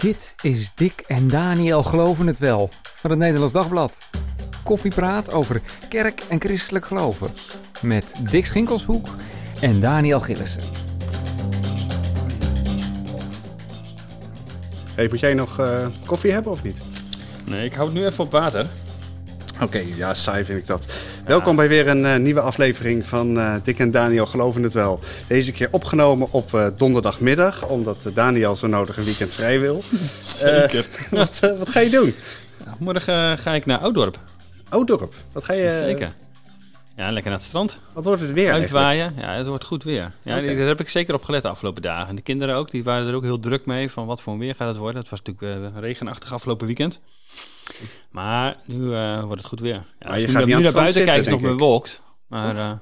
Dit is Dick en Daniel Geloven het Wel van het Nederlands Dagblad. Koffiepraat over kerk en christelijk geloven. Met Dick Schinkelshoek en Daniel Gillissen. Hey, moet jij nog eh, koffie hebben of niet? Nee, ik hou het nu even op water. Oké, ja, saai vind ik dat. Welkom bij weer een eh, nieuwe aflevering van eh, Dick en Daniel Geloven het Wel. Deze keer opgenomen op eh, donderdagmiddag, omdat Daniel zo nodig een weekend vrij wil. Zeker. wat, wat ga je doen? Nou, morgen ga ik naar Oudorp. Oudorp. Wat ga je... Zeker. Ja, lekker naar het strand. Wat wordt het weer eigenlijk? Uitwaaien. Ja, het wordt goed weer. Ja. Daar heb ik zeker op gelet de afgelopen dagen. De kinderen ook, die waren er ook heel druk mee van wat voor een weer gaat het worden. Het was natuurlijk regenachtig afgelopen weekend. Maar nu eh, wordt het goed weer. Ja, als je gaat nu naar buiten kijk, is nog bewolkt. Maar eh,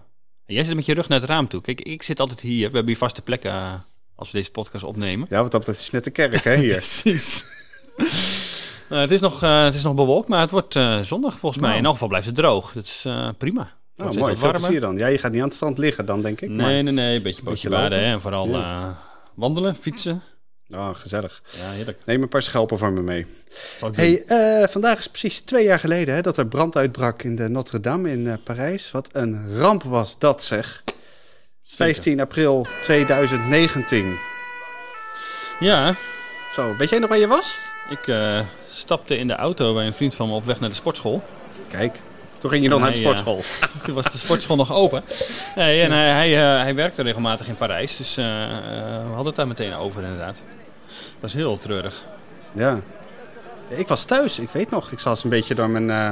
jij zit met je rug naar het raam toe. Kijk, ik zit altijd hier. We hebben hier vaste plekken eh, als we deze podcast opnemen. Ja, wat dat is net de kerk, hè, hier. Precies. Het, is nog, het is nog bewolkt, maar het wordt zondag volgens mij. Nou. In elk geval blijft het droog. Dat is prima. Nou, mooi. Veel plezier dan. Ja, je gaat niet aan het strand liggen dan, denk ik. Nee, nee, nee. Een beetje pootje baden hè. en vooral Ja. wandelen, fietsen. Maar... Oh, gezellig. Ja, heerlijk. Neem een paar schelpen voor me mee. Hey, eh, vandaag is precies twee jaar geleden hè, dat er brand uitbrak in de Notre-Dame in eh, Parijs. Wat een ramp was dat, zeg. Zeker. 15 april 2019. Ja, Zo, weet jij nog waar je was? ik eh, stapte in de auto bij een vriend van me op weg naar de sportschool. Kijk, toen ging je En naar de sportschool. Toen was de sportschool nog open. Nee, en hij, hij, hij werkte regelmatig in Parijs. Dus we hadden het daar meteen over inderdaad. Dat was heel treurig. Ja. Ik was thuis, ik weet nog. Ik zat een beetje door mijn, eh,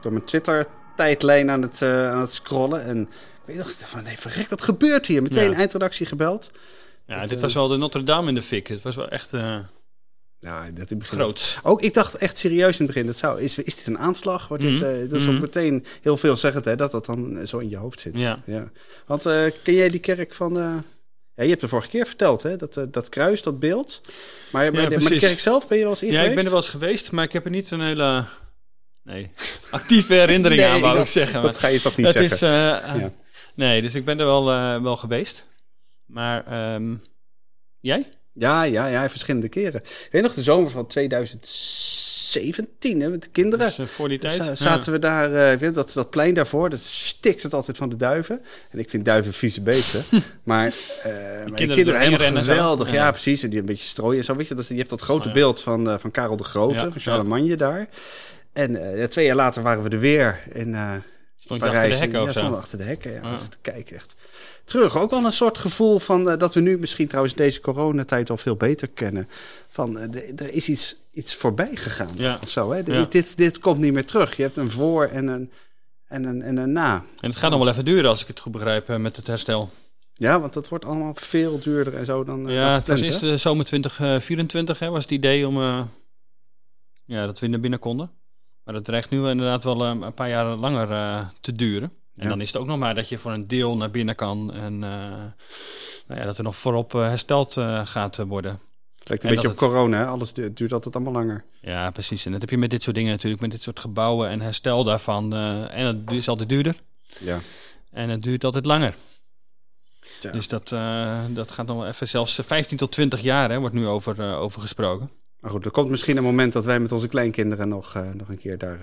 door mijn Twitter-tijdlijn aan, het, eh, aan het scrollen. En ik weet nog, van nee, verrek, wat gebeurt hier? Meteen Ja. eindredactie gebeld. Ja, Dat, dit eh, was wel de Notre Dame in de fik. Het was wel echt Ja, dat in het begin. groot. Ook ik dacht echt serieus in het begin, dat zou, is, is dit een aanslag? Wordt dit, Mhm. eh, dat is ook meteen heel veel zeggend hè, dat dat dan zo in je hoofd zit. Ja. Want eh, ken jij die kerk van... ja, je hebt de vorige keer verteld, hè? Dat, eh, dat kruis, dat beeld. Maar, de, maar de kerk zelf, ben je wel eens in Ja, ik geweest? ben er wel eens geweest, maar ik heb er niet een hele nee, actieve herinnering Nee, aan, wou dat- ik zeggen. Dat Maar ga je toch niet het zeggen? is, eh, Ja. Nee, dus ik ben er wel, eh, wel geweest. Maar ehm, jij? Ja, ja, ja, verschillende keren. Ik weet nog, de zomer van 2017, hè, met de kinderen. Dus, eh, voor die tijd? Za- zaten we daar, eh, ik weet dat, dat plein daarvoor, dat stikt het altijd van de duiven. En ik vind duiven vieze beesten. maar, eh maar de kinderen, doorheen helemaal geweldig. Ja. Ja. precies. En die een beetje strooien en zo. Weet je, dat, je hebt dat grote Oh, ja. beeld van, van Karel de Grote, Ja, van Charlemagne daar. En ja, twee jaar later waren we er weer in Stond je achter Parijs. de hekken ja, of zo? we achter de hekken. Ja, Ja. Te kijken echt. Terug. Ook wel een soort gevoel van eh, dat we nu misschien trouwens deze coronatijd al veel beter kennen. Van de- er is iets, iets voorbij gegaan. Ja. Zo, hè? Ja. Dit, dit komt niet meer terug. Je hebt een voor en een, en een, en een na. En het gaat nog wel even duren, als ik het goed begrijp, eh, met het herstel. Ja, want dat wordt allemaal veel duurder en zo dan. ja, dan het was gepland, de zomer 2024, hè, was het idee om... ja, dat we naar binnen konden. Maar dat dreigt nu inderdaad wel een paar jaar langer te duren. En Ja. dan is het ook nog maar dat je voor een deel naar binnen kan. En eh, nou ja, dat er nog voorop eh, hersteld eh, gaat worden. Het lijkt een en beetje op corona. Hè? Alles du- duurt altijd allemaal langer. Ja, precies. En dat heb je met dit soort dingen natuurlijk. Met dit soort gebouwen en herstel daarvan. en het is altijd duurder. Ja. En het duurt altijd langer. Tja. Dus dat, dat gaat nog wel even, zelfs 15 tot 20 jaar hè, wordt nu over, over gesproken. Maar goed, er komt misschien een moment dat wij met onze kleinkinderen nog, nog een keer daar,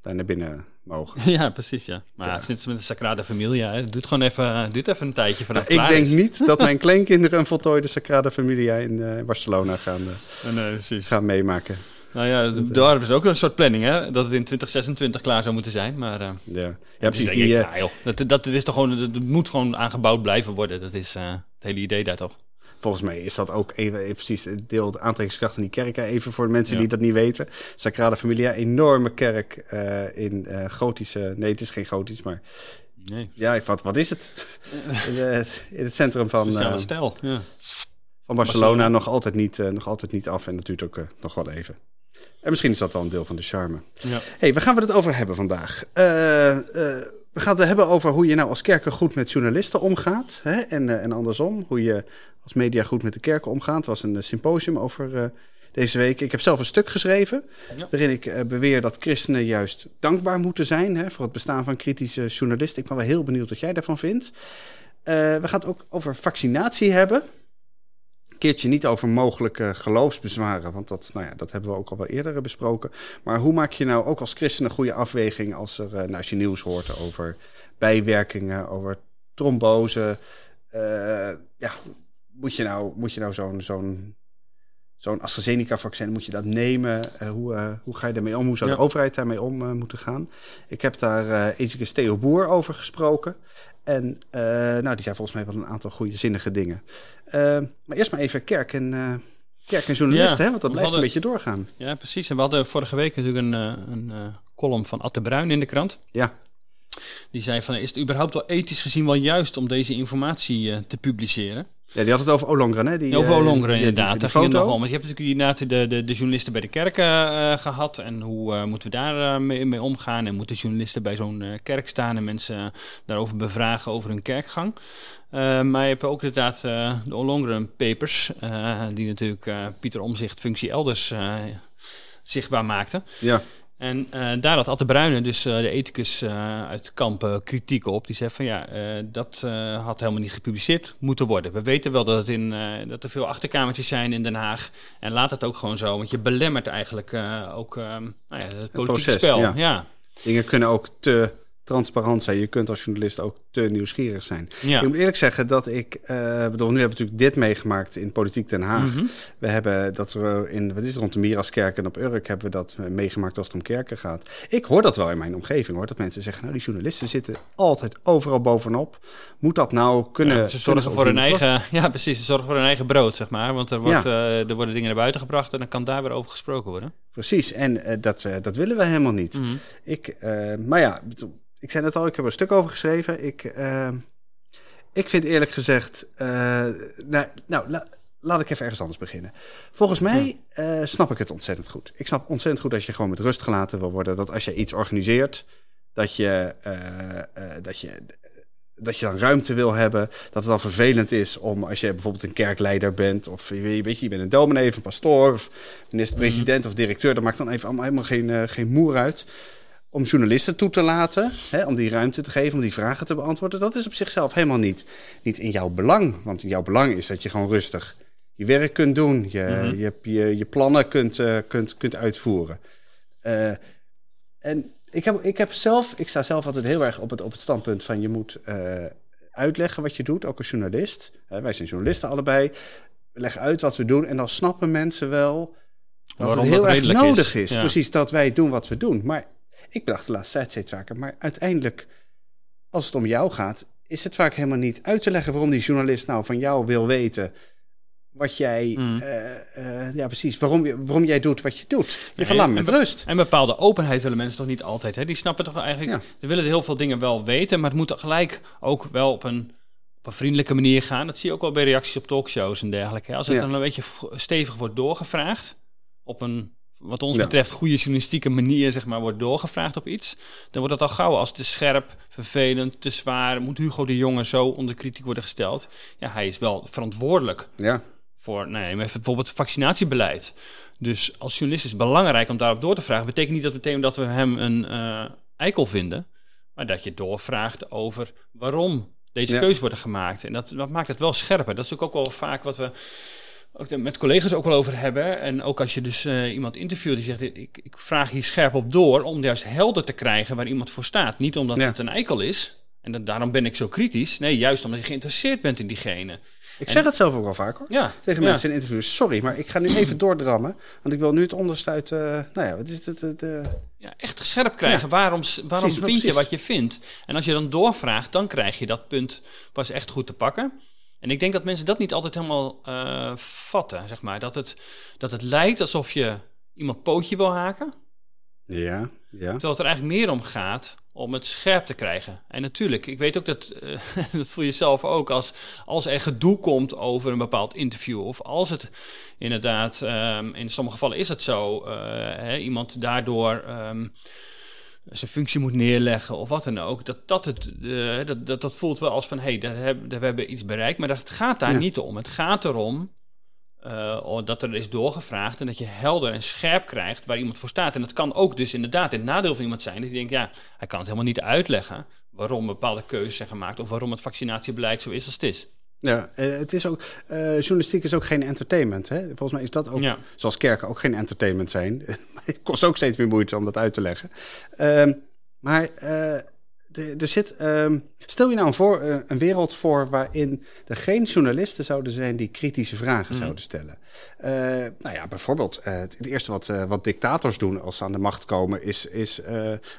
daar naar binnen mogen. ja, precies, ja. Maar Ja. het is met de Sagrada Familia. Hè. Het duurt gewoon even, het duurt even een tijdje het ik denk is. niet dat mijn kleinkinderen een voltooide Sagrada Familia in eh, Barcelona gaan, eh, Nee, precies. gaan meemaken. Nou ja, daar is ook een soort planning, hè. Dat het in 2026 klaar zou moeten zijn. Maar, eh, Ja, ja dus precies. Die, ik, eh, ja, joh, dat, dat, is toch gewoon, dat, dat moet gewoon aangebouwd blijven worden. Dat is eh, het hele idee daar toch. Volgens mij is dat ook even, even precies het deel de aantrekkingskracht van die kerk. hè. Even voor de mensen Ja. die dat niet weten. Sagrada Familia, enorme kerk eh, in eh, gotische... Nee, het is geen gotisch, maar... Nee, Ja, wat, wat is het? in, het in het centrum van, eh, stijl. Ja. van Barcelona Barcelona. nog altijd, niet, eh, nog altijd niet af. En dat duurt ook eh, nog wel even. En misschien is dat wel een deel van de charme. Ja. hey, waar gaan we het over hebben vandaag? Eh, eh, we gaan het hebben over hoe je nou als kerken goed met journalisten omgaat. Hè? En, eh, en andersom, hoe je als media goed met de kerken omgaat. Het was een eh, symposium over eh, deze week. Ik heb zelf een stuk geschreven Ja. waarin ik beweer dat christenen juist dankbaar moeten zijn hè, voor het bestaan van kritische journalisten. Ik ben wel heel benieuwd wat jij daarvan vindt. We gaan het ook over vaccinatie hebben. Keertje niet over mogelijke geloofsbezwaren, want dat, nou ja, dat hebben we ook al wel eerder besproken. Maar hoe maak je nou ook als christen een goede afweging als, er, nou, als je nieuws hoort over bijwerkingen, over trombose? ja, moet je nou, moet je nou zo'n zo'n zo'n AstraZeneca-vaccin, moet je dat nemen? Uh, hoe, uh, hoe ga je daarmee om? Hoe zou de overheid daarmee om uh, moeten gaan? Ik heb daar uh, ethicus Theo Boer over gesproken. En nou, die zei volgens mij wel een aantal goede zinnige dingen. maar eerst maar even kerk en, kerk en journalisten, ja, hè? want dat blijft hadden, een beetje doorgaan. Ja, precies. En we hadden vorige week natuurlijk een, een column van Atte Bruin in de krant. Ja. Die zei van, is het überhaupt wel ethisch gezien wel juist om deze informatie te publiceren? Ja, die had het over Olongren, hè? Die, over Olongren, inderdaad. Om. Want je hebt natuurlijk inderdaad de, de, de journalisten bij de kerken uh, gehad. En hoe uh, moeten we daar uh, mee, mee, omgaan? En moeten journalisten bij zo'n kerk staan en mensen daarover bevragen over hun kerkgang? maar je hebt ook inderdaad de Olongren Papers, die natuurlijk Pieter Omzicht functie elders zichtbaar maakte. Ja. En uh, daar had Atte Bruyne, dus uh, de ethicus uh, uit Kampen, kritiek op. Die zei van ja, dat had helemaal niet gepubliceerd moeten worden. We weten wel dat, het in, dat er veel achterkamertjes zijn in Den Haag. En laat het ook gewoon zo, want je belemmert eigenlijk ook nou ja, het politieke proces, spel. Ja. ja. Dingen kunnen ook te transparant zijn. Je kunt als journalist ook te nieuwsgierig zijn. Ja. Ik moet eerlijk zeggen dat ik, uh, bedoel, nu hebben we natuurlijk dit meegemaakt in Politiek Den Haag. Mhm. We hebben dat we in, wat is het, rond de Miraskerk en op Urk hebben we dat meegemaakt als het om kerken gaat. Ik hoor dat wel in mijn omgeving hoor, dat mensen zeggen, nou die journalisten zitten altijd overal bovenop. Moet dat nou kunnen? Ja, ze zorgen voor hun eigen, ja precies, ze zorgen voor hun eigen brood zeg maar, want er, wordt, ja. uh, er worden dingen naar buiten gebracht en dan kan daar weer over gesproken worden. Precies, en uh, dat, dat willen we helemaal niet. Mm -hmm. Ik, maar ja, ik zei net al, ik heb er een stuk over geschreven. Ik, uh, ik vind eerlijk gezegd. Uh, nou, nou la, laat ik even ergens anders beginnen. Volgens mij uh, snap ik het ontzettend goed. Ik snap ontzettend goed dat je gewoon met rust gelaten wil worden. Dat als je iets organiseert, dat je, dat je dat je dan ruimte wil hebben. Dat het dan vervelend is om als je bijvoorbeeld een kerkleider bent. Of je, weet je, je bent een dominee of een pastoor. Of minister-president -hmm. of directeur. Dat maakt dan even allemaal helemaal geen, uh, geen moer uit om journalisten toe te laten, hè, om die ruimte te geven, om die vragen te beantwoorden, dat is op zichzelf helemaal niet, niet in jouw belang. Want in jouw belang is dat je gewoon rustig je werk kunt doen, je, mm -hmm. je, je, je, plannen kunt, uh, kunt, kunt uitvoeren. Uh, en ik heb, ik heb zelf, ik sta zelf altijd heel erg op het, op het standpunt van je moet uh, uitleggen wat je doet, ook als journalist. wij zijn journalisten allebei. We leggen uit wat we doen en dan snappen mensen wel dat Waarom het heel erg nodig is. is. Ja. Precies, dat wij doen wat we doen. Maar ik bedacht de laatste tijd steeds vaker. Maar uiteindelijk, als het om jou gaat, is het vaak helemaal niet uit te leggen waarom die journalist nou van jou wil weten wat jij, mm. uh, uh, ja precies, waarom, waarom jij doet wat je doet. Je verlangt met rust. En bepaalde openheid willen mensen toch niet altijd. Hè? Die snappen toch eigenlijk, ja. ze willen heel veel dingen wel weten, maar het moet gelijk ook wel op een, op een vriendelijke manier gaan. Dat zie je ook wel bij reacties op talkshows en dergelijke. Als het ja. dan een beetje stevig wordt doorgevraagd, op een wat ons ja. betreft goede journalistieke manier zeg maar, wordt doorgevraagd op iets, dan wordt dat al gauw als te scherp, vervelend, te zwaar. Moet Hugo de Jonge zo onder kritiek worden gesteld? Ja, hij is wel verantwoordelijk ja. voor nee, bijvoorbeeld het vaccinatiebeleid. Dus als journalist is het belangrijk om daarop door te vragen. Betekent niet dat meteen dat we hem een uh, eikel vinden, maar dat je doorvraagt over waarom deze ja. keuze worden gemaakt. En dat, dat maakt het wel scherper. Dat is ook wel vaak wat we ook met collega's ook wel over hebben. En ook als je dus uh, iemand interviewt die zegt, ik, ik vraag hier scherp op door om juist helder te krijgen waar iemand voor staat. Niet omdat ja. het een eikel is. En dat, daarom ben ik zo kritisch. Nee, juist omdat je geïnteresseerd bent in diegene. Ik en, zeg het zelf ook wel vaak hoor. Ja, tegen mensen in interviews. Sorry, maar ik ga nu even doordrammen. Want ik wil nu het onderstuit. Uh, nou ja, wat is het? het uh... Ja, echt scherp krijgen. Waarom, waarom precies, vind precies. je wat je vindt? En als je dan doorvraagt, dan krijg je dat punt pas echt goed te pakken. En ik denk dat mensen dat niet altijd helemaal uh, vatten, zeg maar. Dat het, dat het lijkt alsof je iemand pootje wil haken. Ja, ja. Terwijl het er eigenlijk meer om gaat om het scherp te krijgen. En natuurlijk, ik weet ook dat, uh, dat voel je zelf ook, als, als er gedoe komt over een bepaald interview, of als het inderdaad, um, in sommige gevallen is het zo, uh, hè, iemand daardoor... Um, zijn functie moet neerleggen of wat dan ook. Dat, dat, het, uh, dat, dat, dat voelt wel als van, hé, hey, daar hebben, daar hebben we iets bereikt. Maar dat gaat daar ja. niet om. Het gaat erom uh, dat er is doorgevraagd en dat je helder en scherp krijgt waar iemand voor staat. En dat kan ook dus inderdaad het nadeel van iemand zijn. Dat je denkt, ja, hij kan het helemaal niet uitleggen waarom bepaalde keuzes zijn gemaakt of waarom het vaccinatiebeleid zo is als het is. Ja, eh, het is ook, eh, journalistiek is ook geen entertainment. Hè? Volgens mij is dat ook, Ja. zoals kerken ook geen entertainment zijn. Het kost ook steeds meer moeite om dat uit te leggen. Ehm, maar eh, er, er zit, ehm, stel je nou een, voor, eh, een wereld voor waarin er geen journalisten zouden zijn die kritische vragen Mhm. zouden stellen. Eh, nou ja, bijvoorbeeld, eh, het, het eerste wat, wat dictators doen als ze aan de macht komen, is, is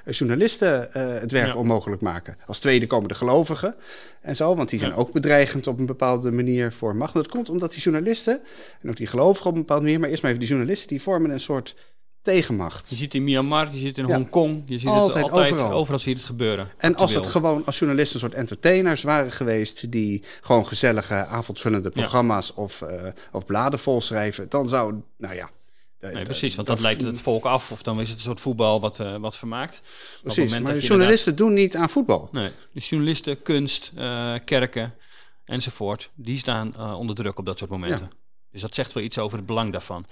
journalisten het werk Ja. onmogelijk maken. Als tweede komen de gelovigen en zo, want die zijn Ja. ook bedreigend op een bepaalde manier voor macht. Maar dat komt omdat die journalisten, en ook die gelovigen op een bepaalde manier, maar eerst maar even die journalisten, die vormen een soort tegenmacht. Je ziet in Myanmar, je ziet in Ja. Hongkong, je ziet Altijd, het altijd, overal. overal. zie je het gebeuren. En als het gewoon als journalisten een soort entertainers waren geweest, die gewoon gezellige avondvullende programma's of, eh, of bladen volschrijven, dan zou, nou ja. Nee, precies, want dat leidt het volk af. Of dan is het een soort voetbal wat, eh, wat vermaakt. Precies, maar dat journalisten doen niet aan voetbal. Nee, dus journalisten, kunst, eh, kerken enzovoort, die staan onder druk op dat soort momenten. Dus dat zegt wel iets over het belang daarvan.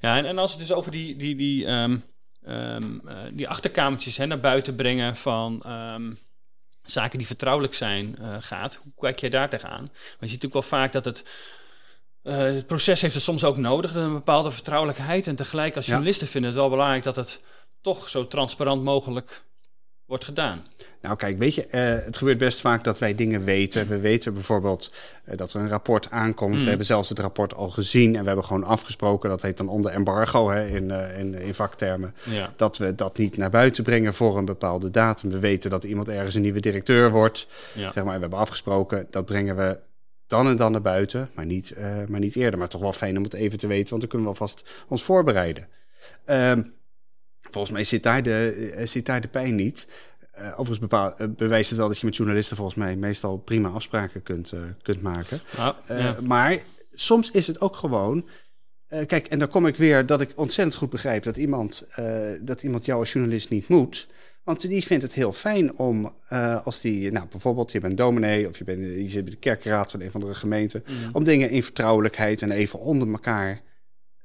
Ja, en, en als het dus over die, die, die, ehm, ehm, eh, die achterkamertjes hè, naar buiten brengen van ehm, zaken die vertrouwelijk zijn eh, gaat, hoe kijk jij daar tegenaan? Maar je ziet natuurlijk wel vaak dat het eh, het proces heeft het soms ook nodig, een bepaalde vertrouwelijkheid. En tegelijk als Ja. journalisten vinden het wel belangrijk dat het toch zo transparant mogelijk wordt gedaan. Nou, kijk, weet je, eh, het gebeurt best vaak dat wij dingen weten. We weten bijvoorbeeld eh, dat er een rapport aankomt. Mm. We hebben zelfs het rapport al gezien en we hebben gewoon afgesproken. Dat heet dan onder embargo hè, in, eh, in, in vaktermen. Ja. Dat we dat niet naar buiten brengen voor een bepaalde datum. We weten dat iemand ergens een nieuwe directeur wordt. Ja. Zeg maar, we hebben afgesproken, dat brengen we dan en dan naar buiten, maar niet, maar niet eerder. Maar toch wel fijn om het even te weten, want dan kunnen we alvast ons voorbereiden. Ehm, volgens mij zit daar de, eh, zit daar de pijn niet. Eh, overigens bepaal, eh, bewijst het wel dat je met journalisten volgens mij meestal prima afspraken kunt, kunt maken. Ja. Maar soms is het ook gewoon. kijk, en dan kom ik weer dat ik ontzettend goed begrijp dat iemand, dat iemand jou als journalist niet moet. Want die vindt het heel fijn om, als die, nou bijvoorbeeld, je bent dominee of je, bent, je zit bij de kerkraad van een van de gemeenten, Mhm. om dingen in vertrouwelijkheid en even onder elkaar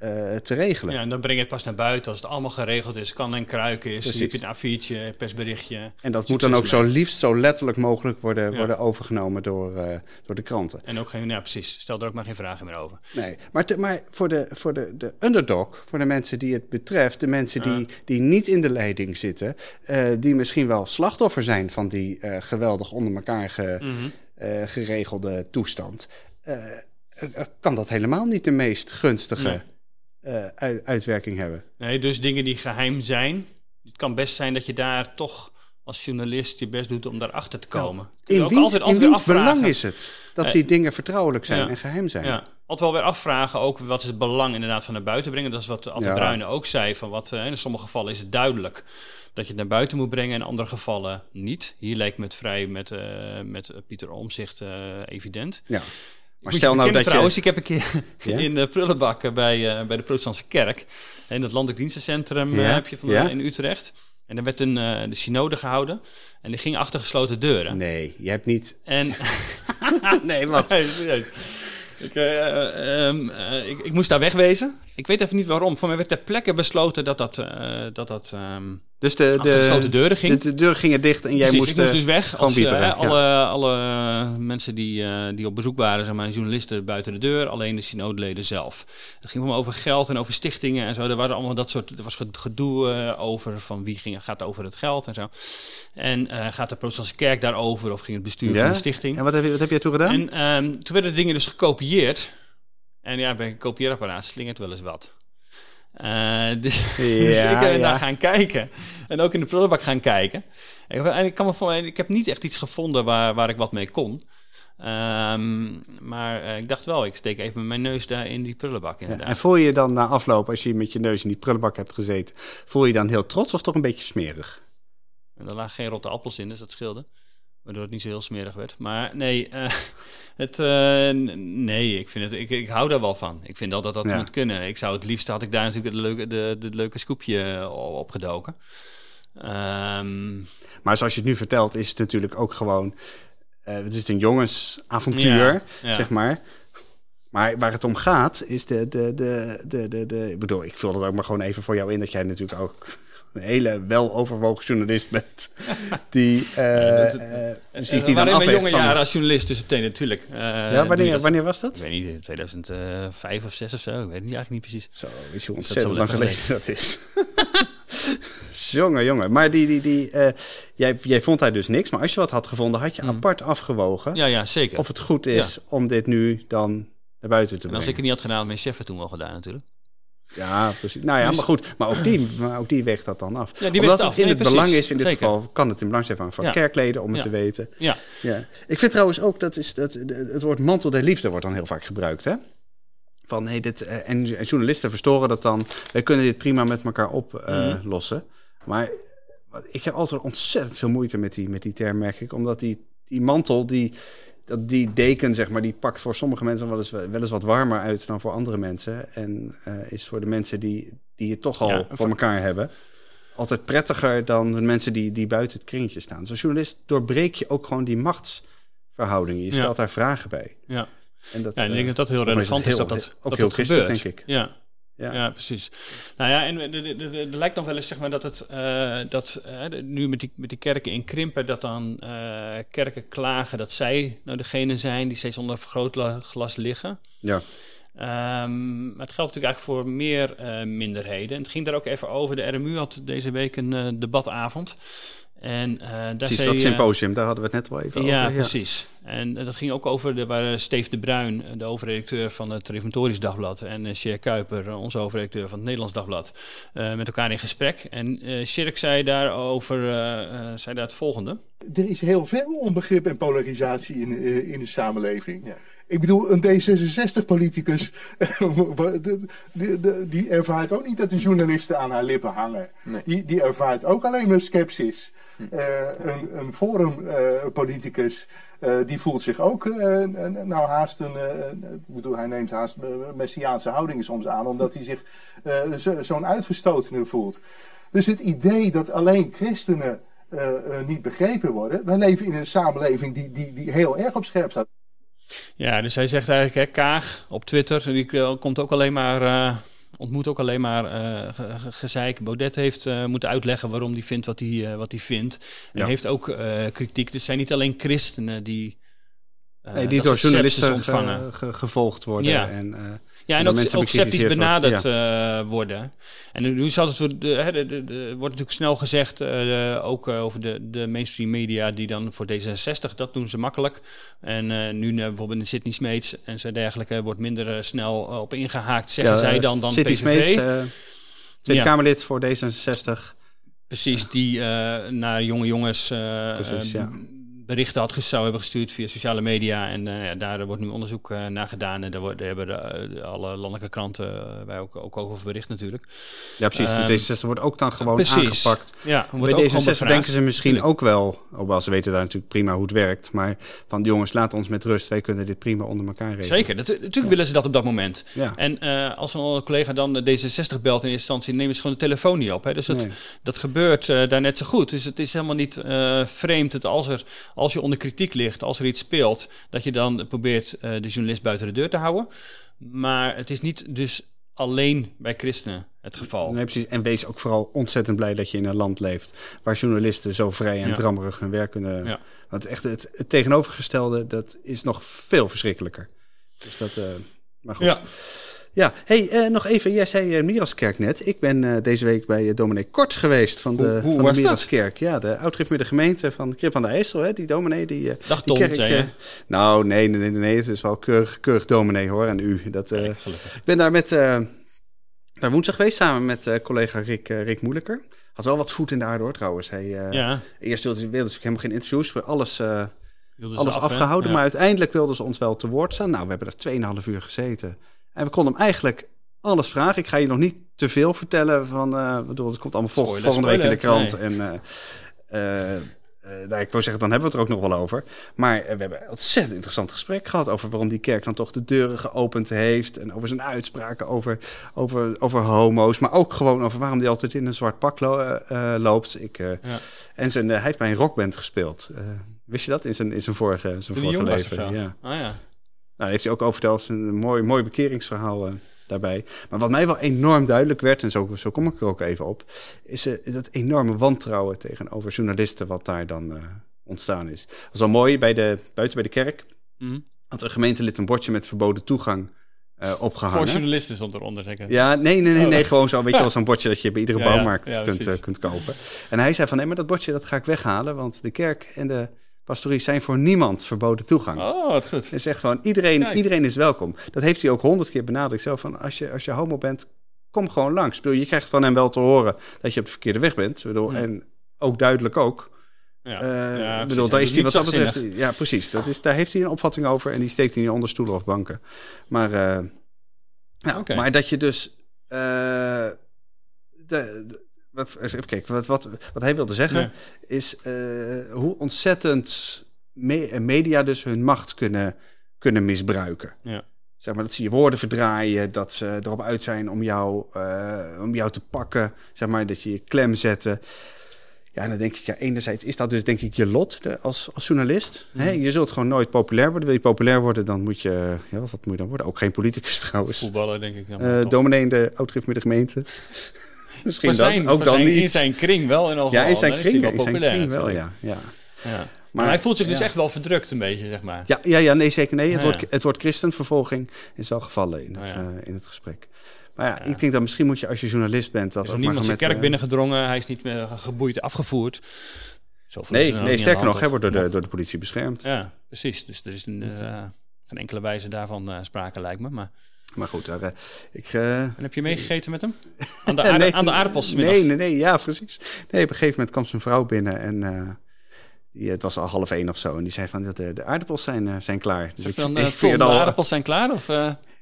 eh, te regelen. Ja, en dan breng je het pas naar buiten als het allemaal geregeld is. Kan en kruiken is. Heb je een A4'tje, persberichtje. En dat moet dan ook zo liefst zo letterlijk mogelijk worden, Ja. worden overgenomen door, eh, door de kranten. En ook geen, ja precies, stel er ook maar geen vragen meer over. Nee, maar, te- maar voor, de, voor de, de underdog, voor de mensen die het betreft, de mensen die, Ja. die niet in de leiding zitten, eh, die misschien wel slachtoffer zijn van die geweldig onder elkaar ge- Mhm. geregelde toestand, kan dat helemaal niet de meest gunstige Nee. Eh, uit- uitwerking hebben. Nee, dus dingen die geheim zijn. Het kan best zijn dat je daar toch als journalist je best doet om daarachter te komen. Kun je In wiens, altijd- in altijd weer wiens belang is het dat Eh, die dingen vertrouwelijk zijn ja. en geheim zijn? Ja, altijd wel weer afvragen ook wat is het belang inderdaad van naar buiten brengen. Dat is wat Ad Ja. Bruyne ook zei. Van wat, eh, in sommige gevallen is het duidelijk dat je het naar buiten moet brengen. In andere gevallen niet. Hier lijkt me het vrij met, met Pieter Omzicht evident. Ja. Maar stel nou dat je... trouwens, ik heb een keer Ja? in de prullenbak eh, bij, eh, bij de protestantse kerk. In het landelijk dienstencentrum eh, Ja, heb je van, ja. in Utrecht. En er werd een eh, de synode gehouden. En die ging achter gesloten deuren. Nee, je hebt niet... En nee, wat? Nee. Ik, eh, ehm, eh, ik, ik moest daar wegwezen. Ik weet even niet waarom. Voor mij werd ter plekke besloten dat dat, eh, dat, dat ehm Dus de, gesloten de, deuren ging. de, de deuren gingen dicht en jij Precies, moest... ik moest eh, dus weg. Als, eh, ja. alle, alle mensen die, die op bezoek waren, zeg maar, journalisten buiten de deur, alleen de synodeleden zelf. Het ging allemaal over geld en over stichtingen en zo. Er waren allemaal dat soort, er was gedoe over van wie ging, gaat over het geld en zo. En gaat de protestantse kerk daarover of ging het bestuur Ja? van de stichting? En wat heb, je, wat heb jij toen gedaan? En ehm, toen werden de dingen dus gekopieerd. En ja, bij een kopieerapparaat slingert wel eens wat. Eh, dus, dus ik ben ja. daar gaan kijken. En ook in de prullenbak gaan kijken. En ik, en ik, kan me voor, ik heb niet echt iets gevonden waar, waar ik wat mee kon. Ehm, maar eh, ik dacht wel, ik steek even mijn neus daar in die prullenbak Ja, inderdaad. en voel je je dan na afloop, als je met je neus in die prullenbak hebt gezeten, voel je je dan heel trots of toch een beetje smerig? En er lagen geen rotte appels in, dus dat scheelde. Waardoor het niet zo heel smerig werd. Maar nee, eh, het, eh, nee ik, vind het, ik, ik hou daar wel van. Ik vind al dat dat Ja. moet kunnen. Ik zou het liefst, had ik daar natuurlijk het leuke, de, de leuke scoopje eh, op gedoken. Ehm, Maar zoals je het nu vertelt, is het natuurlijk ook gewoon... eh, het is een jongensavontuur, Ja, ja. zeg maar. Maar waar het om gaat, is de... de, de, de, de, de ik bedoel, ik vul dat ook maar gewoon even voor jou in... dat jij natuurlijk ook een hele weloverwogen journalist bent. Die, uh, dat, uh, precies, die dan in mijn jonge van... jaren als journalist dus meteen natuurlijk. Uh, ja, wanneer, dat, wanneer was dat? Ik weet niet, 2005 of 6 of zo. Ik weet het eigenlijk niet precies. Zo, is je ontzettend lang geleden dat is. jongen, jongen. Maar die, die, die, uh, jij, jij vond hij dus niks. Maar als je wat had gevonden, had je mm. apart afgewogen. Ja, ja, zeker. Of het goed is ja. om dit nu dan naar buiten te brengen. En als ik het niet had gedaan, had mijn chef het toen wel gedaan natuurlijk. Ja, precies. Nou ja, dus, maar goed. Maar ook die, maar ook die weegt dat dan af. Ja, die Omdat het af. in nee, het belang is, in dit Zeker. geval kan het in belang zijn van, van ja. kerkleden om het te weten. Ja. ja. Ik vind trouwens ook dat, is, dat het woord mantel der liefde wordt dan heel vaak gebruikt. Hè? Van, hey, dit, en, en journalisten verstoren dat dan. Wij kunnen dit prima met elkaar oplossen. Uh, mm -hmm. Maar ik heb altijd ontzettend veel moeite met die, met die term, merk ik. Omdat die, die mantel, die, dat die deken, zeg maar, die pakt voor sommige mensen wel eens, wel eens wat warmer uit dan voor andere mensen. En uh, is voor de mensen die, die het toch al ja, voor elkaar hebben, altijd prettiger dan de mensen die, die buiten het kringetje staan. Dus als journalist doorbreek je ook gewoon die machtsverhoudingen. Je stelt ja. daar vragen bij. Ja. En, dat, ja, en ik denk dat dat heel relevant is, dat dat, ook dat heel dat gebeurt. denk ik. Ja, ja. ja, precies. Nou ja, en er lijkt nog wel eens zeg maar, dat het uh, dat uh, nu met die, met die kerken in krimpen, dat dan uh, kerken klagen dat zij nou degene zijn die steeds onder vergrootglas liggen. Ja. Um, maar het geldt natuurlijk eigenlijk voor meer minderheden. En het ging daar ook even over. De RMU had deze week een debatavond. En, uh, daar precies, zei, dat symposium, daar hadden we het net wel even ja, over. Ja, precies. En uh, dat ging ook over de, waar Steef de Bruin, de hoofdredacteur van het Reformatorisch Dagblad, en uh, Sjerk Kuiper, onze hoofdredacteur van het Nederlands Dagblad, met elkaar in gesprek. En Sjerk zei daarover zei daar het volgende. Er is heel veel onbegrip en polarisatie in, in de samenleving. Ja. Ik bedoel, een D66-politicus, die, die, ervaart ook niet dat de journalisten aan haar lippen hangen. Nee. Die, die ervaart ook alleen maar sceptisch. Hm. Uh, een, een forumpoliticus, uh, uh, die voelt zich ook, nou haast een, ik bedoel, hij neemt haast messiaanse houdingen soms aan, omdat hij zich zo'n zo uitgestotene voelt. Dus het idee dat alleen christenen niet begrepen worden, wij leven in een samenleving die, die, die heel erg op scherp staat. Ja, dus hij zegt eigenlijk, hè, Kaag op Twitter, die komt ook alleen maar, uh, ontmoet ook alleen maar uh, ge gezeik. Baudet heeft uh, moeten uitleggen waarom hij vindt wat hij, wat hij vindt. En ja. heeft ook kritiek. Dus het zijn niet alleen christenen die, nee, die door journalisten ontvangen. Ge gevolgd worden. Ja. En, ja, en ook, ook sceptisch benaderd ja. uh, worden. En nu zal het wordt natuurlijk snel gezegd, uh, ook uh, over de, de mainstream media, die dan voor D66, dat doen ze makkelijk. En nu bijvoorbeeld in Sydney Smeets en zo dergelijke wordt minder snel op ingehaakt, zeggen ja, zij dan, dan Sydney PVV. Smeets, Tweede Kamerlid voor D66. Precies, die naar jonge jongens Precies, ja berichten had zou hebben gestuurd via sociale media. En uh, ja, daar wordt nu onderzoek uh, naar gedaan. En daar, daar hebben de, de, alle landelijke kranten uh, wij ook, ook over bericht natuurlijk. Ja, precies. Um, de D66 wordt ook dan gewoon precies. aangepakt. Ja, Bij D66 denken ze misschien ook wel, hoewel ze weten daar natuurlijk prima hoe het werkt. Maar van jongens, laat ons met rust. Wij kunnen dit prima onder elkaar regelen. Zeker. Dat, natuurlijk ja. willen ze dat op dat moment. Ja. En als een collega dan de D66 belt in eerste instantie, nemen ze gewoon de telefoon niet op. Hè? Dus dat, nee. dat gebeurt daar net zo goed. Dus het is helemaal niet vreemd dat als er als je onder kritiek ligt, als er iets speelt, dat je dan probeert uh, de journalist buiten de deur te houden. Maar het is niet dus alleen bij christenen het geval. Nee, precies. En wees ook vooral ontzettend blij dat je in een land leeft waar journalisten zo vrij en ja. drammerig hun werk kunnen. Ja. Want echt het, het, tegenovergestelde, dat is nog veel verschrikkelijker. Dus dat, uh, maar goed. Ja. Ja, hey, uh, nog even. Jij zei uh, Miraskerk net. Ik ben uh, deze week bij uh, dominee Kort geweest van de, hoe, hoe van de Miraskerk. Ja, de oudgrift gemeente van Krip aan de IJssel. Hè, die dominee die. Dag die kerk, zei? Nou, nee, nee, nee, nee. Het is wel keurig, keurig dominee hoor. En u. Dat, ik ben daar met. daar woensdag geweest samen met collega Rick, Rick Moeilijker. Had wel wat voet in de aarde hoor trouwens. Hij, ja. Eerst wilde, ze helemaal geen interviews. Alles, alles af, afgehouden. Ja. Maar uiteindelijk wilden ze ons wel te woord staan. Nou, we hebben er 2,5 uur gezeten. En we konden hem eigenlijk alles vragen. Ik ga je nog niet te veel vertellen. Van, uh, bedoel, het komt allemaal vol, Spoiler, volgende week in de krant. nee. En, uh, uh, nou, ik wil zeggen, dan hebben we het er ook nog wel over. Maar we hebben een ontzettend interessant gesprek gehad... over waarom die kerk dan toch de deuren geopend heeft... en over zijn uitspraken over, over, over homo's... maar ook gewoon over waarom hij altijd in een zwart pak lo loopt. Ik, ja. En zijn, hij heeft bij een rockband gespeeld. wist je dat? In zijn, in zijn vorige, zijn vorige leven. Ja. Ah, ja. Nou, heeft hij ook over verteld. Een mooi, mooi bekeringsverhaal... daarbij. Maar wat mij wel enorm duidelijk werd, en zo, zo kom ik er ook even op, is uh, dat enorme wantrouwen tegenover journalisten wat daar dan uh, ontstaan is. Dat was wel mooi bij de, buiten bij de kerk. Mm. Had een gemeentelid een bordje met verboden toegang uh, opgehangen. Voor journalisten stond eronder, zeker? Ja, nee, nee, nee, nee. Oh. Gewoon zo, weet je wel, zo'n bordje dat je bij iedere ja, bouwmarkt ja, ja, kunt, uh, kunt kopen. En hij zei van, nee, maar dat bordje dat ga ik weghalen, want de kerk en de pastorie zijn voor niemand verboden toegang. Oh, wat goed. Hij zegt gewoon, iedereen, iedereen is welkom. Dat heeft hij ook honderd keer benadrukt. Zo van, als je, als je homo bent, kom gewoon langs. Bedoel, je krijgt van hem wel te horen dat je op de verkeerde weg bent. Bedoel, hmm. En ook duidelijk ook. Ja, uh, ja bedoel, daar is hij wat dat betreft. Ja, precies. Dat is, daar heeft hij een opvatting over en die steekt hij niet onder stoelen of banken. Maar, uh, ja, okay. maar dat je dus. Uh, de, de, wat, even kijken, wat, wat, wat hij wilde zeggen ja. is hoe ontzettend me media dus hun macht kunnen, kunnen misbruiken. Ja. Zeg maar dat ze je woorden verdraaien, dat ze erop uit zijn om jou, om jou te pakken, zeg maar dat je je klem zetten. Ja, dan denk ik, ja, enerzijds is dat dus denk ik je lot de, als, als journalist. Mm. Hè? Je zult gewoon nooit populair worden. Wil je populair worden, dan moet je, ja, wat, moet je dan worden? Ook geen politicus trouwens. Voetballer, denk ik. Dan uh, dominee in de de gemeente. Misschien zijn, dan, ook dan zijn, niet. In zijn kring wel in al Ja, in zijn kring, wel, populair, zijn kring wel, ja. ja. ja. Maar, maar, hij voelt zich dus echt wel verdrukt een beetje, zeg maar. Ja, ja, ja nee, zeker nee. Het, wordt, het wordt christenvervolging is al gevallen in het, uh, in het gesprek. Maar ja, ik denk dat misschien moet je als je journalist bent... Dat is er niemand zijn kerk uh, binnengedrongen, hij is niet meer geboeid afgevoerd. Nee, nee sterker nog, hij wordt door de, door de politie beschermd. Ja, precies. Dus er is een, uh, geen enkele wijze daarvan uh, sprake, lijkt me. Maar, maar goed, daar, uh, ik... en heb je meegegeten met hem? Aan de, aarde, nee, aan de aardappels Nee, nee, nee, ja, precies. Nee, op een gegeven moment kwam zijn vrouw binnen en... Die, het was al half één of zo. En die zei van, de, de aardappels zijn, zijn klaar. Dus ik, dan, ik, de aardappels zijn klaar? Of,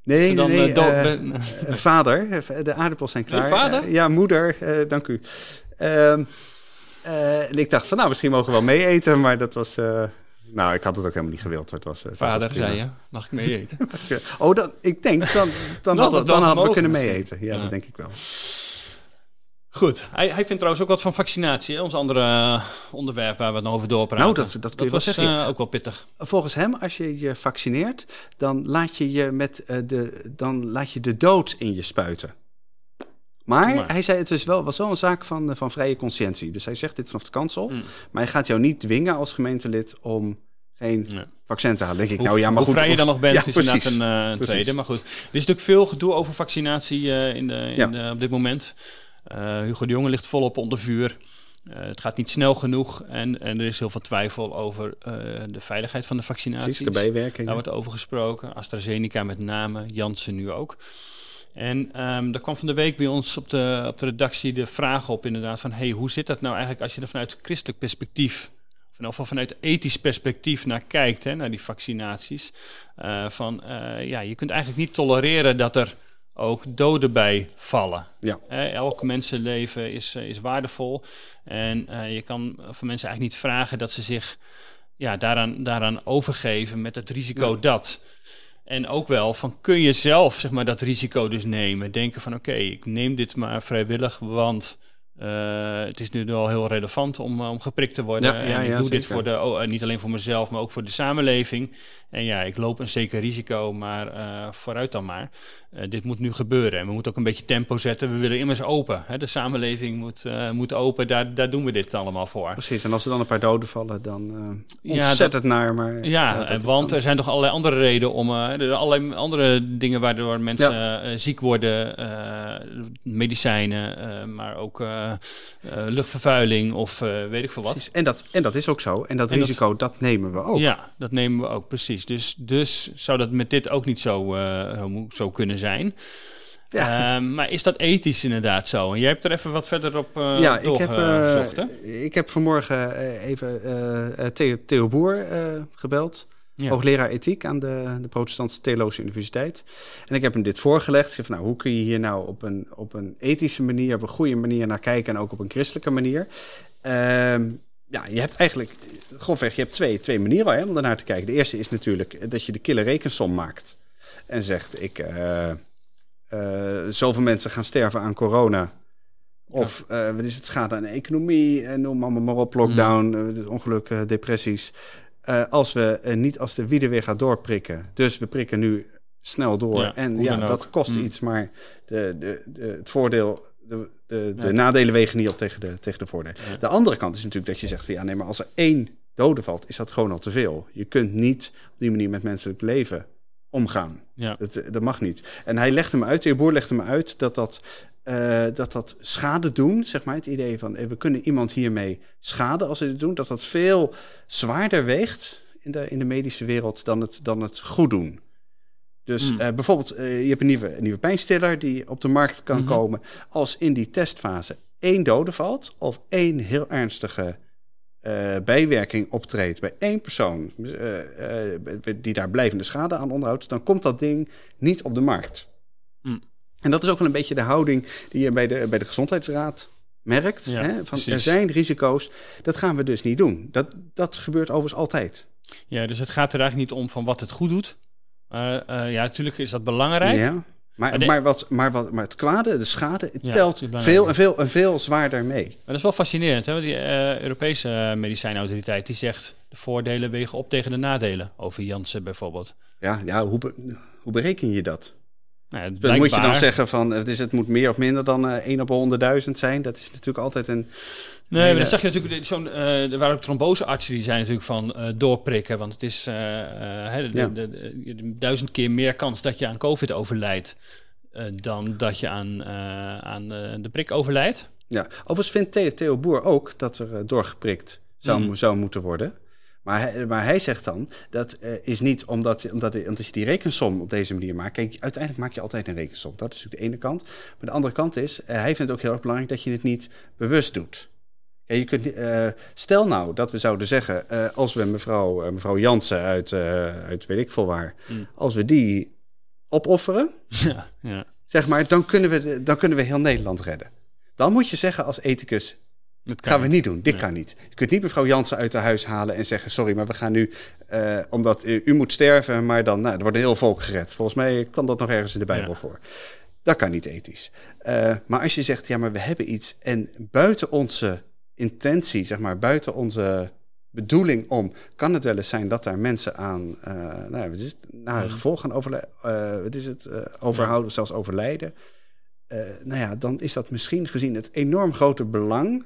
Nee, nee, nee uh, uh, vader. De aardappels zijn klaar. vader? Uh, ja, moeder. dank u. Ehm, en ik dacht van, nou, misschien mogen we wel mee eten. Maar dat was... nou, ik had het ook helemaal niet gewild. Het was, vader, was zei je. Mag ik mee eten? oh, dan, ik denk, dan, dan, hadden, dan hadden we kunnen mee eten. Ja, ja, dat denk ik wel. Goed. Hij, hij vindt trouwens ook wat van vaccinatie. Hè? Ons andere uh, onderwerp waar we het nog over doorpraten. Nou, dat, dat kun je dat wel was, zeggen. Uh, ook wel pittig. Volgens hem, als je je vaccineert, dan laat je, je met, uh, de, dan laat je de dood in je spuiten. Maar, maar, hij zei het is wel, was wel een zaak van, van vrije conscientie. Dus hij zegt dit vanaf de kansel. Mm. Maar hij gaat jou niet dwingen als gemeentelid om geen nee. vaccin te halen. Denk ik, hoe, nou ja, maar hoe goed. vrij je dan nog bent, ja, is precies, inderdaad een, uh, tweede. Maar goed, er is natuurlijk veel gedoe over vaccinatie uh, in de, in ja. de, op dit moment. Uh, Hugo de Jonge ligt volop onder vuur. Het gaat niet snel genoeg en, en er is heel veel twijfel over de veiligheid van de vaccinaties. Precies, de bijwerking. Daar wordt over gesproken. AstraZeneca met name, Janssen nu ook. En um, er kwam van de week bij ons op de, op de redactie de vraag op inderdaad van... hey, hoe zit dat nou eigenlijk als je er vanuit christelijk perspectief... of in ieder geval vanuit ethisch perspectief naar kijkt, hè, naar die vaccinaties... Uh, van ja, je kunt eigenlijk niet tolereren dat er ook doden bij vallen. Ja. Eh, elk mensenleven is, is waardevol. En uh, je kan van mensen eigenlijk niet vragen dat ze zich ja, daaraan, daaraan overgeven met het risico ja. dat. En ook wel van kun je zelf zeg maar, dat risico dus nemen. Denken van oké, ik neem dit maar vrijwillig, want uh, het is nu wel heel relevant om, om geprikt te worden. Ja, ja, en ik ja, doe zeker. dit voor de, oh, niet alleen voor mezelf, maar ook voor de samenleving. En ja, ik loop een zeker risico, maar uh, vooruit dan maar. Uh, dit moet nu gebeuren. En we moeten ook een beetje tempo zetten. We willen immers open. Hè? De samenleving moet, moet open. Daar, daar doen we dit allemaal voor. Precies. En als er dan een paar doden vallen, dan ontzettend ja, naar. Maar, ja, want dan... er zijn toch allerlei andere redenen om... er zijn allerlei andere dingen waardoor mensen ziek worden. medicijnen, maar ook luchtvervuiling of weet ik veel wat. Precies. En dat, en dat is ook zo. En dat en risico, dat, dat nemen we ook. Ja, dat nemen we ook. Precies. Dus, dus zou dat met dit ook niet zo, zo kunnen zijn. Ja. Uh, maar is dat ethisch inderdaad zo? En jij hebt er even wat verder op uh, ja, ik heb, uh, ik heb vanmorgen even Theo, Theo Boer gebeld. Ja. Hoogleraar ethiek aan de, de Protestantse Theologische Universiteit. En ik heb hem dit voorgelegd. Van, nou, hoe kun je hier nou op een, op een ethische manier, op een goede manier naar kijken en ook op een christelijke manier? Ehm, ja, je hebt eigenlijk, grofweg, je hebt twee, twee manieren hè, om daarnaar te kijken. De eerste is natuurlijk dat je de kille rekensom maakt. En zegt, ik, uh, uh, zoveel mensen gaan sterven aan corona. Of ja. uh, wat is het, schade aan de economie, noem allemaal maar op, lockdown, mm. ongeluk, depressies. Als we niet als de wieden weer gaat doorprikken. Dus we prikken nu snel door. Ja, en ja, dat ook. kost Mm. iets, maar de, de, de, het voordeel, de, de, de Ja. nadelen wegen niet op tegen de, tegen de voordelen. Ja. De andere kant is natuurlijk dat je zegt van ja, nee, maar als er één dode valt, is dat gewoon al te veel. Je kunt niet op die manier met menselijk leven omgaan. Ja. Dat, dat mag niet. En hij legde me uit, de heer Boer legde me uit dat dat, eh, dat dat schade doen, zeg maar, het idee van eh, we kunnen iemand hiermee schaden als we dit doen, dat dat veel zwaarder weegt in de, in de medische wereld dan het, dan het goed doen. Dus Hmm. eh, bijvoorbeeld, eh, je hebt een nieuwe, een nieuwe pijnstiller die op de markt kan Mhm. komen. Als in die testfase één dode valt of één heel ernstige eh, bijwerking optreedt bij één persoon eh, eh, die daar blijvende schade aan onderhoudt, dan komt dat ding niet op de markt. Mm. En dat is ook wel een beetje de houding die je bij de, bij de gezondheidsraad merkt. Ja, hè? Van, precies. er zijn risico's, dat gaan we dus niet doen. Dat, dat gebeurt overigens altijd. ja, dus het gaat er eigenlijk niet om van wat het goed doet. Maar ja, natuurlijk is dat belangrijk. Ja. Maar, Maar de- maar, wat, maar, wat, maar het kwade, de schade, het Ja, telt veel en veel en veel zwaarder mee. Maar dat is wel fascinerend. Hè? Die eh, Europese medicijnautoriteit die zegt de voordelen wegen op tegen de nadelen. Over Janssen bijvoorbeeld. Ja, ja hoe, be- hoe bereken je dat? Nou, ja, moet je dan zeggen van het, is, het moet meer of minder dan eh 1 op 100.000 zijn. Dat is natuurlijk altijd een. Nee, maar hele- dan zag je natuurlijk, zo'n, eh, er waren ook tromboseartsen die zijn natuurlijk van eh, doorprikken. Want het is eh, eh, de, de, duizend keer meer kans dat je aan COVID overlijdt. eh, dan dat je aan, eh, aan eh, de prik overlijdt. Ja. Overigens vindt Theo, Boer ook dat er eh, doorgeprikt zou, Mm. zou moeten worden. Maar hij, maar hij zegt dan dat eh, is niet omdat, omdat, omdat je die rekensom op deze manier maakt. Kijk, uiteindelijk maak je altijd een rekensom. Dat is natuurlijk de ene kant. Maar de andere kant is, eh, hij vindt het ook heel erg belangrijk dat je het niet bewust doet. Ja, je kunt, eh, stel nou dat we zouden zeggen, eh, als we mevrouw, eh, mevrouw Jansen uit, uit weet ik veel waar, Mm. als we die opofferen, ja, ja. zeg maar, dan kunnen, we, dan kunnen we heel Nederland redden. Dan moet je zeggen als ethicus, Dat gaan we niet doen, dit Nee. kan niet. Je kunt niet mevrouw Jansen uit haar huis halen en zeggen, sorry, maar we gaan nu, omdat u, moet sterven, maar dan, nou, er wordt een heel volk gered. Volgens mij kwam dat nog ergens in de Bijbel Ja. voor. Dat kan niet ethisch. Maar als je zegt, ja, maar we hebben iets en buiten onze intentie, zeg maar, buiten onze bedoeling om, kan het wel eens zijn dat daar mensen aan, eh nou, ja, wat is het, nare Mhm. gevolgen gaan overlijden, wat is het, eh, overhouden, zelfs overlijden. Eh, nou ja, dan is dat misschien gezien het enorm grote belang,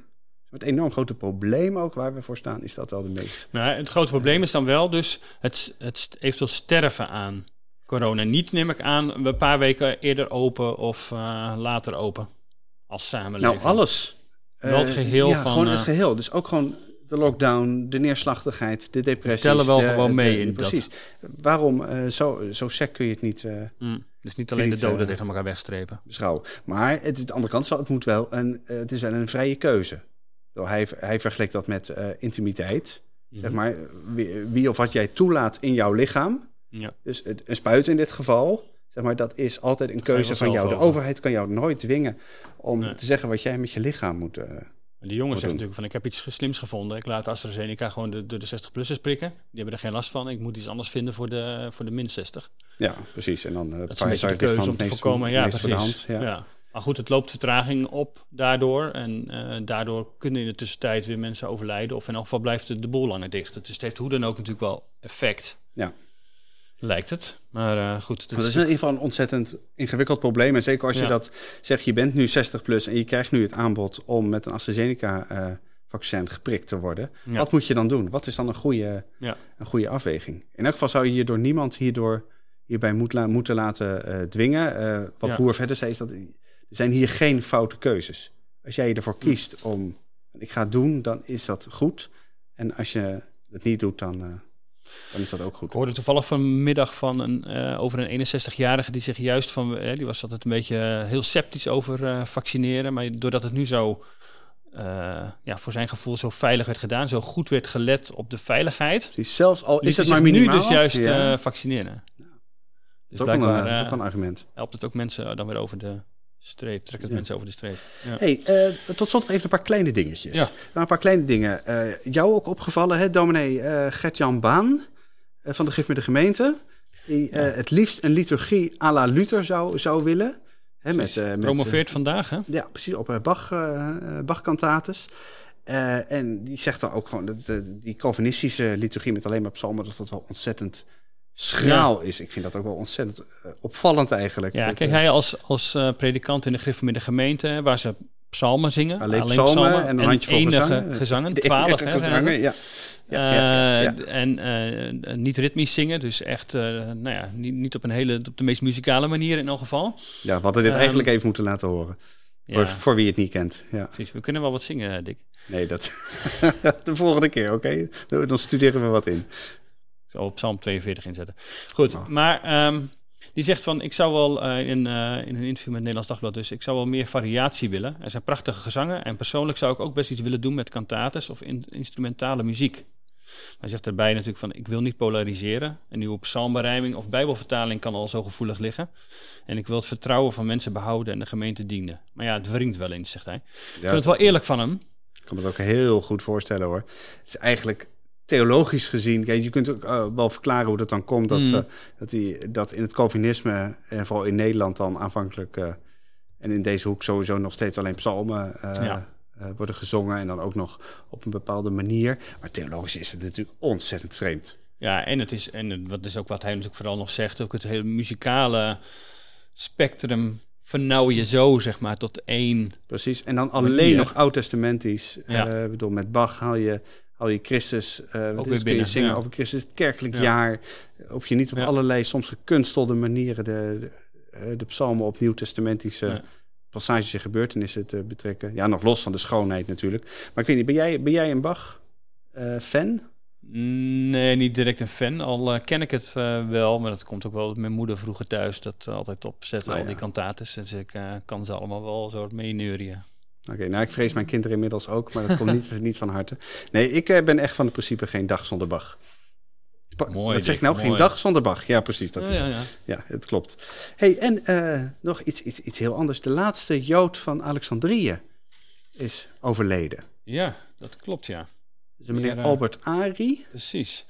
het enorm grote probleem ook waar we voor staan, is dat wel de meest. Nou, het grote probleem is dan wel dus het, het eventueel sterven aan corona. Niet neem ik aan een paar weken eerder open of eh, later open als samenleving. Nou, alles. Wel het Eh, geheel ja, van, gewoon het eh, dus Dus ook gewoon de lockdown, de neerslachtigheid, de depressie. tellen wel gewoon mee in dat. Precies. Waarom eh, zo, zo sec kun je het niet eh, Mm, dus niet alleen de doden eh, tegen elkaar wegstrepen. beschouwen? Maar het, is de andere kant, het, moet wel een, eh, het is wel een vrije keuze. Hij, hij vergelijkt dat met eh, intimiteit. Zeg Mhm. maar, wie, wie of wat jij toelaat in jouw lichaam. Ja. Dus het- een spuit in dit geval, zeg maar, dat is altijd een keuze van jou. De over. overheid kan jou nooit dwingen om Nee. te zeggen wat jij met je lichaam moet. eh, En die jongen zegt natuurlijk van ik heb iets slims gevonden. Ik laat AstraZeneca gewoon de, de, de 60-plussers prikken. Die hebben er geen last van. Ik moet iets anders vinden voor de, voor de min 60. ja, precies. En dan eh Dat is een de keuze om te voorkomen. Ja, voor de precies. hand, ja. ja. Maar goed, het loopt vertraging op daardoor. En eh, daardoor kunnen in de tussentijd weer mensen overlijden. Of in elk geval blijft de, de boel langer dicht. Dus het heeft hoe dan ook natuurlijk wel effect. Ja. Lijkt het. Maar eh, goed. Het dat is in ieder geval een ontzettend ingewikkeld probleem. En zeker als je dat zegt, je bent nu 60 plus en je krijgt nu het aanbod om met een AstraZeneca-vaccin geprikt te worden. Ja. Wat moet je dan doen? Wat is dan een goede, Ja. een goede afweging? In elk geval zou je je door niemand hierdoor, hierbij moet la- moeten laten eh, dwingen. Eh, wat. Boer verder zei is dat er zijn hier geen foute keuzes. Als jij ervoor kiest om, ik ga het doen, dan is dat goed. En als je het niet doet, dan, dan is dat ook goed. Ik hoorde toevallig vanmiddag van een, eh, over een 61-jarige die zich juist van, eh, die was altijd een beetje eh, heel sceptisch over vaccineren, maar doordat het nu zo, ja, voor zijn gevoel zo veilig werd gedaan, zo goed werd gelet op de veiligheid, Precies, zelfs al liet is het maar minimaal. nu dus juist ja. vaccineren. dat Dus is ook een, dat is ook een argument. helpt het ook mensen dan weer over de streep, trekt het Ja. mensen over de streep. Ja. Hey, eh, tot slot nog even een paar kleine dingetjes. Ja. Nou, een paar kleine dingen. Eh, jou ook opgevallen, hè, dominee eh Gert-Jan Baan van de Gif met de Gemeente. Die het liefst een liturgie à la Luther zou, zou willen. Hè, met, met, Promoveert vandaag, hè? ja, precies, op Bach, Bach-kantates. En die zegt dan ook gewoon dat die Calvinistische liturgie met alleen maar psalmen, dat dat wel ontzettend schraal is. Ik vind dat ook wel ontzettend eh, opvallend eigenlijk. Ja, Dat, kijk, eh, hij als, als eh, predikant in de Griffemeerde gemeente, waar ze psalmen zingen. Alleen psalmen en een handjevol gezangen. gezangen. twaalf, enige hè, gezangen, ja. Ja, ja, ja, En eh, niet ritmisch zingen, dus echt, eh, nou ja, niet, niet op een hele, op de meest muzikale manier in elk geval. Ja, we hadden dit Ehm, eigenlijk even moeten laten horen. Voor, voor wie het niet kent. Ja. precies. We kunnen wel wat zingen, Dick. Nee, dat de volgende keer, oké? Dan studeren we wat in. Ik zal op Psalm 42 inzetten. Goed, Nou. maar ehm, die zegt van, ik zou wel eh, in, eh, in een interview met Nederlands Dagblad, dus ik zou wel meer variatie willen. Er zijn prachtige gezangen en persoonlijk zou ik ook best iets willen doen met cantates of in, instrumentale muziek. Hij zegt daarbij natuurlijk van, ik wil niet polariseren. Een nieuwe psalmberijming of bijbelvertaling kan al zo gevoelig liggen. En ik wil het vertrouwen van mensen behouden en de gemeente dienen. Maar ja, het wringt wel eens, zegt hij. ik vind het wel eerlijk van hem. Ik kan me het ook heel goed voorstellen hoor. Het is eigenlijk theologisch gezien, kijk, je kunt ook eh, wel verklaren hoe dat dan komt, dat, Mm. eh, dat, die, dat in het Calvinisme, en vooral in Nederland dan aanvankelijk, eh, en in deze hoek sowieso nog steeds alleen psalmen Ja. worden gezongen en dan ook nog op een bepaalde manier. Maar theologisch is het natuurlijk ontzettend vreemd. Ja, en het is, en wat is ook wat hij natuurlijk vooral nog zegt, ook het hele muzikale spectrum vernauw je zo, zeg maar, tot één. Precies. En dan alleen Manier. nog oud-testamentisch. Ja. Ik bedoel, met Bach haal je, haal je Christus. eh wat is, kun je zingen ja. over Christus, het kerkelijk Ja. jaar. Of je niet op Ja. allerlei soms gekunstelde manieren de, de, eh, de psalmen op nieuw-testamentische passages en gebeurtenissen te betrekken. Ja, nog los van de schoonheid natuurlijk. Maar ik weet niet, ben jij, ben jij een Bach-fan? Nee, niet direct een fan. Al eh, ken ik het eh, wel, maar dat komt ook wel dat mijn moeder vroeger thuis dat eh, altijd opzette, Oh, al die kantates. Dus ik eh, kan ze allemaal wel zo mee Oké, nou ik vrees mijn kinderen inmiddels ook, maar dat komt niet, niet van harte. Nee, ik eh, ben echt van het principe geen dag zonder Bach. Pa- Mooi, Wat zeg ik nou? Geen dag zonder Bach. Ja, precies. Dat Ja, ja, ja. Ja, het klopt. hey, en eh, nog iets, iets, iets heel anders. De laatste Jood van Alexandrië is overleden. ja, dat klopt, ja. Dus meneer eh, Albert Ari. Precies.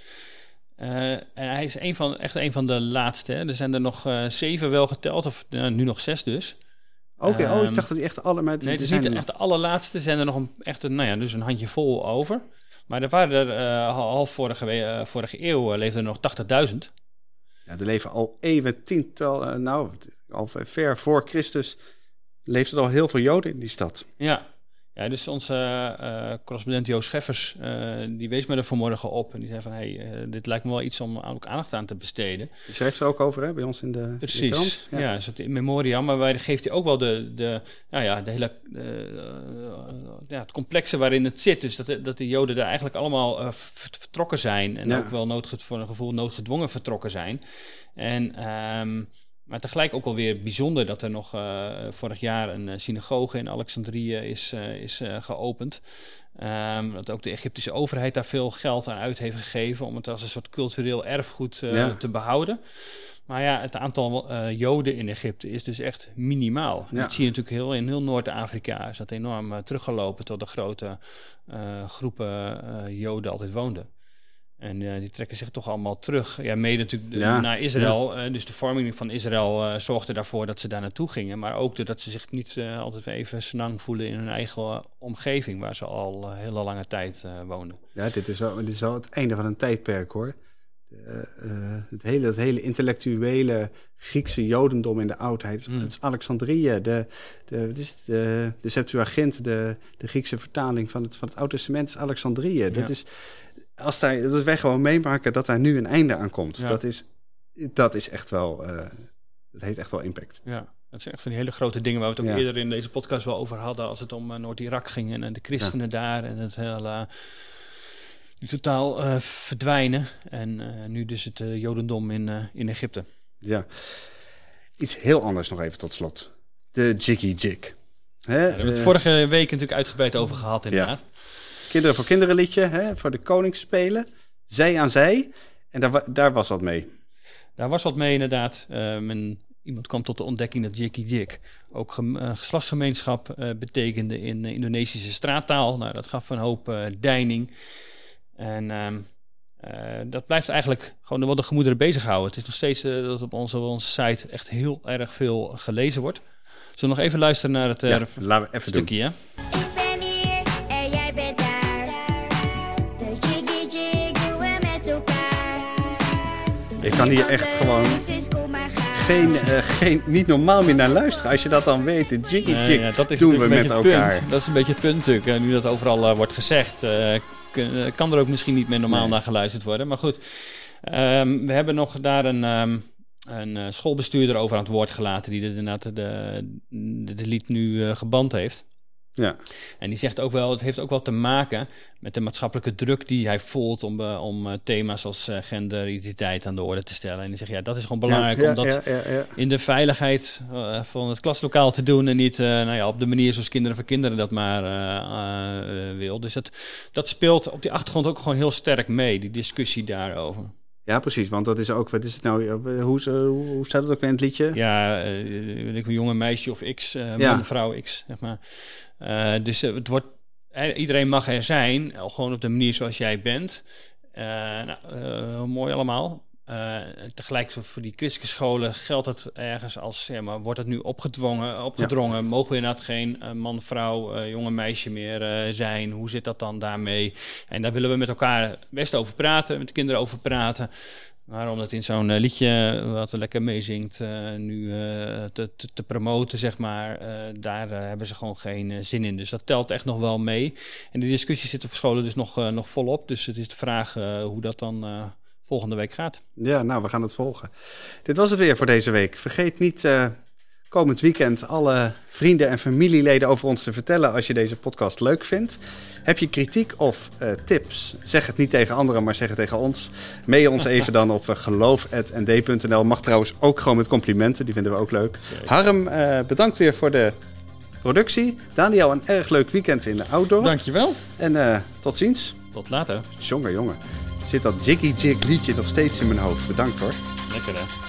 En hij is een van, echt een van de laatste. Hè. Er zijn er nog zeven wel geteld, of eh, nu nog zes dus. Oké, oh, ik Ehm, dacht dat hij echt alle... Maar Nee, er is zijn niet er echt de allerlaatste. Er zijn er nog een, echt een, nou ja, dus een handje vol over. Maar er waren er eh, half vorige, eh, vorige eeuw eh, leefden er nog 80.000. nog. Ja, er leven al eeuwen, tiental... nou, al ver voor Christus leefden er al heel veel Joden in die stad. Ja. Ja, dus onze eh, correspondent Joost Scheffers, eh, die wees me er vanmorgen op. En die zei van, hey, eh, dit lijkt me wel iets om ook aandacht aan te besteden. Die schrijft er ook over, hè, bij ons in de, in de Precies, krant. ja, een soort in memoriam. Maar wij geeft hij ook wel de, de, nou ja, de hele, ja, het complexe waarin het zit. Dus dat, de- dat de Joden daar eigenlijk allemaal vertrokken zijn. En Ja. ook wel noodge- voor een gevoel noodgedwongen vertrokken zijn. En, ehm, maar tegelijk ook alweer bijzonder dat er nog eh, vorig jaar een eh, synagoge in Alexandrië is, eh, is geopend. Ehm, dat ook de Egyptische overheid daar veel geld aan uit heeft gegeven om het als een soort cultureel erfgoed Ja. te behouden. Maar ja, het aantal Joden in Egypte is dus echt minimaal. Ja. Dat zie je natuurlijk heel, in heel Noord-Afrika. Is dat enorm teruggelopen tot de grote groepen Joden altijd woonden. En eh, die trekken zich toch allemaal terug. Ja, mede natuurlijk Ja, naar Israël. Eh, dus de vorming van Israël eh, zorgde ervoor dat ze daar naartoe gingen. Maar ook dat ze zich niet altijd even snang voelen in hun eigen omgeving, waar ze al eh, hele lange tijd woonden. Ja, dit is, wel, dit is wel het einde van een tijdperk, hoor. Het, hele, het hele intellectuele Griekse jodendom in de oudheid. Mm. Het is Alexandrië, de, de, wat is het, de, de Septuagint, de, de Griekse vertaling van het, van het Oude Testament is Alexandrië. Dat is, als daar, dat wij gewoon meemaken dat daar nu een einde aan komt. Ja. Dat, is, dat is echt wel, eh, dat heeft echt wel impact. Ja, dat zijn echt van die hele grote dingen waar we het ook Ja. eerder in deze podcast wel over hadden. Als het om eh, Noord-Irak ging en, eh, de christenen daar en het hele. totaal eh, verdwijnen. En nu dus het Jodendom in, in Egypte. Ja. Iets heel anders nog even tot slot. De Jiggy Jig. Hè? Daar hebben we het vorige week natuurlijk uitgebreid over gehad, inderdaad. Kinderen voor Kinderen liedje, hè, voor de koningsspelen. Zij aan zij. En daar, daar was wat mee. Daar was wat mee, inderdaad. Eh, men, iemand kwam tot de ontdekking dat Jikki Jik ook eh, geslachtsgemeenschap eh, betekende in Indonesische straattaal. Nou, dat gaf een hoop deining. En ehm, eh, dat blijft eigenlijk gewoon wel de gemoederen bezighouden. Het is nog steeds dat op onze, onze site echt heel erg veel gelezen wordt. Zullen we nog even luisteren naar het Ja, laten we even doen. stukje, hè? Ik kan hier echt gewoon geen, eh, geen, niet normaal meer naar luisteren. Als je dat dan weet, de jiggy Nee, jig ja, dat is doen we met een beetje het elkaar. Punt. Dat is een beetje het punt natuurlijk. nu dat overal eh, wordt gezegd, eh, kan er ook misschien niet meer normaal Nee. naar geluisterd worden. Maar goed, ehm, we hebben nog daar een, ehm, een schoolbestuurder over aan het woord gelaten... die de, inderdaad de, de, de lied nu geband heeft. Ja. En die zegt ook wel, het heeft ook wel te maken met de maatschappelijke druk die hij voelt om, eh, om eh, thema's als eh, genderidentiteit aan de orde te stellen. En die zegt, ja, dat is gewoon belangrijk ja, om dat ja, ja, ja. in de veiligheid van het klaslokaal te doen en niet nou ja, op de manier zoals kinderen voor kinderen dat maar wil. Dus dat, dat speelt op die achtergrond ook gewoon heel sterk mee, die discussie daarover. Ja, precies. Want dat is ook, wat is het nou, hoe, hoe, hoe staat het ook in het liedje? Ja, ik, een jonge meisje of X, Ja. man, vrouw X, zeg maar. Eh, dus eh, het wordt, eh, iedereen mag er zijn, gewoon op de manier zoals jij bent. Nou, mooi allemaal. Eh, tegelijk voor- die christelijke scholen geldt het ergens als, ja, maar wordt het nu opgedwongen, opgedrongen? Mogen we inderdaad geen man, vrouw, jonge meisje meer zijn? Hoe zit dat dan daarmee? En daar willen we met elkaar best over praten, met de kinderen over praten. Maar om dat in zo'n eh, liedje wat er lekker meezingt eh, nu eh, te, te, te promoten, zeg maar, eh, daar eh, hebben ze gewoon geen eh, zin in. Dus dat telt echt nog wel mee. En die discussie zit op scholen dus nog, eh, nog volop. Dus het is de vraag eh, hoe dat dan eh, volgende week gaat. Ja, nou, we gaan het volgen. Dit was het weer voor deze week. Vergeet niet eh, komend weekend alle vrienden en familieleden over ons te vertellen als je deze podcast leuk vindt. Heb je kritiek of eh, tips? Zeg het niet tegen anderen, maar zeg het tegen ons. Mail ons even dan op uh, geloof.nd.nl. Mag trouwens ook gewoon met complimenten, die vinden we ook leuk. Harm, eh, bedankt weer voor de productie. Daniel, een erg leuk weekend in de outdoor. Dankjewel. En eh, tot ziens. Tot later. Jongen, jongen. Zit dat Jiggy Jig liedje nog steeds in mijn hoofd. Bedankt hoor. Lekker hè.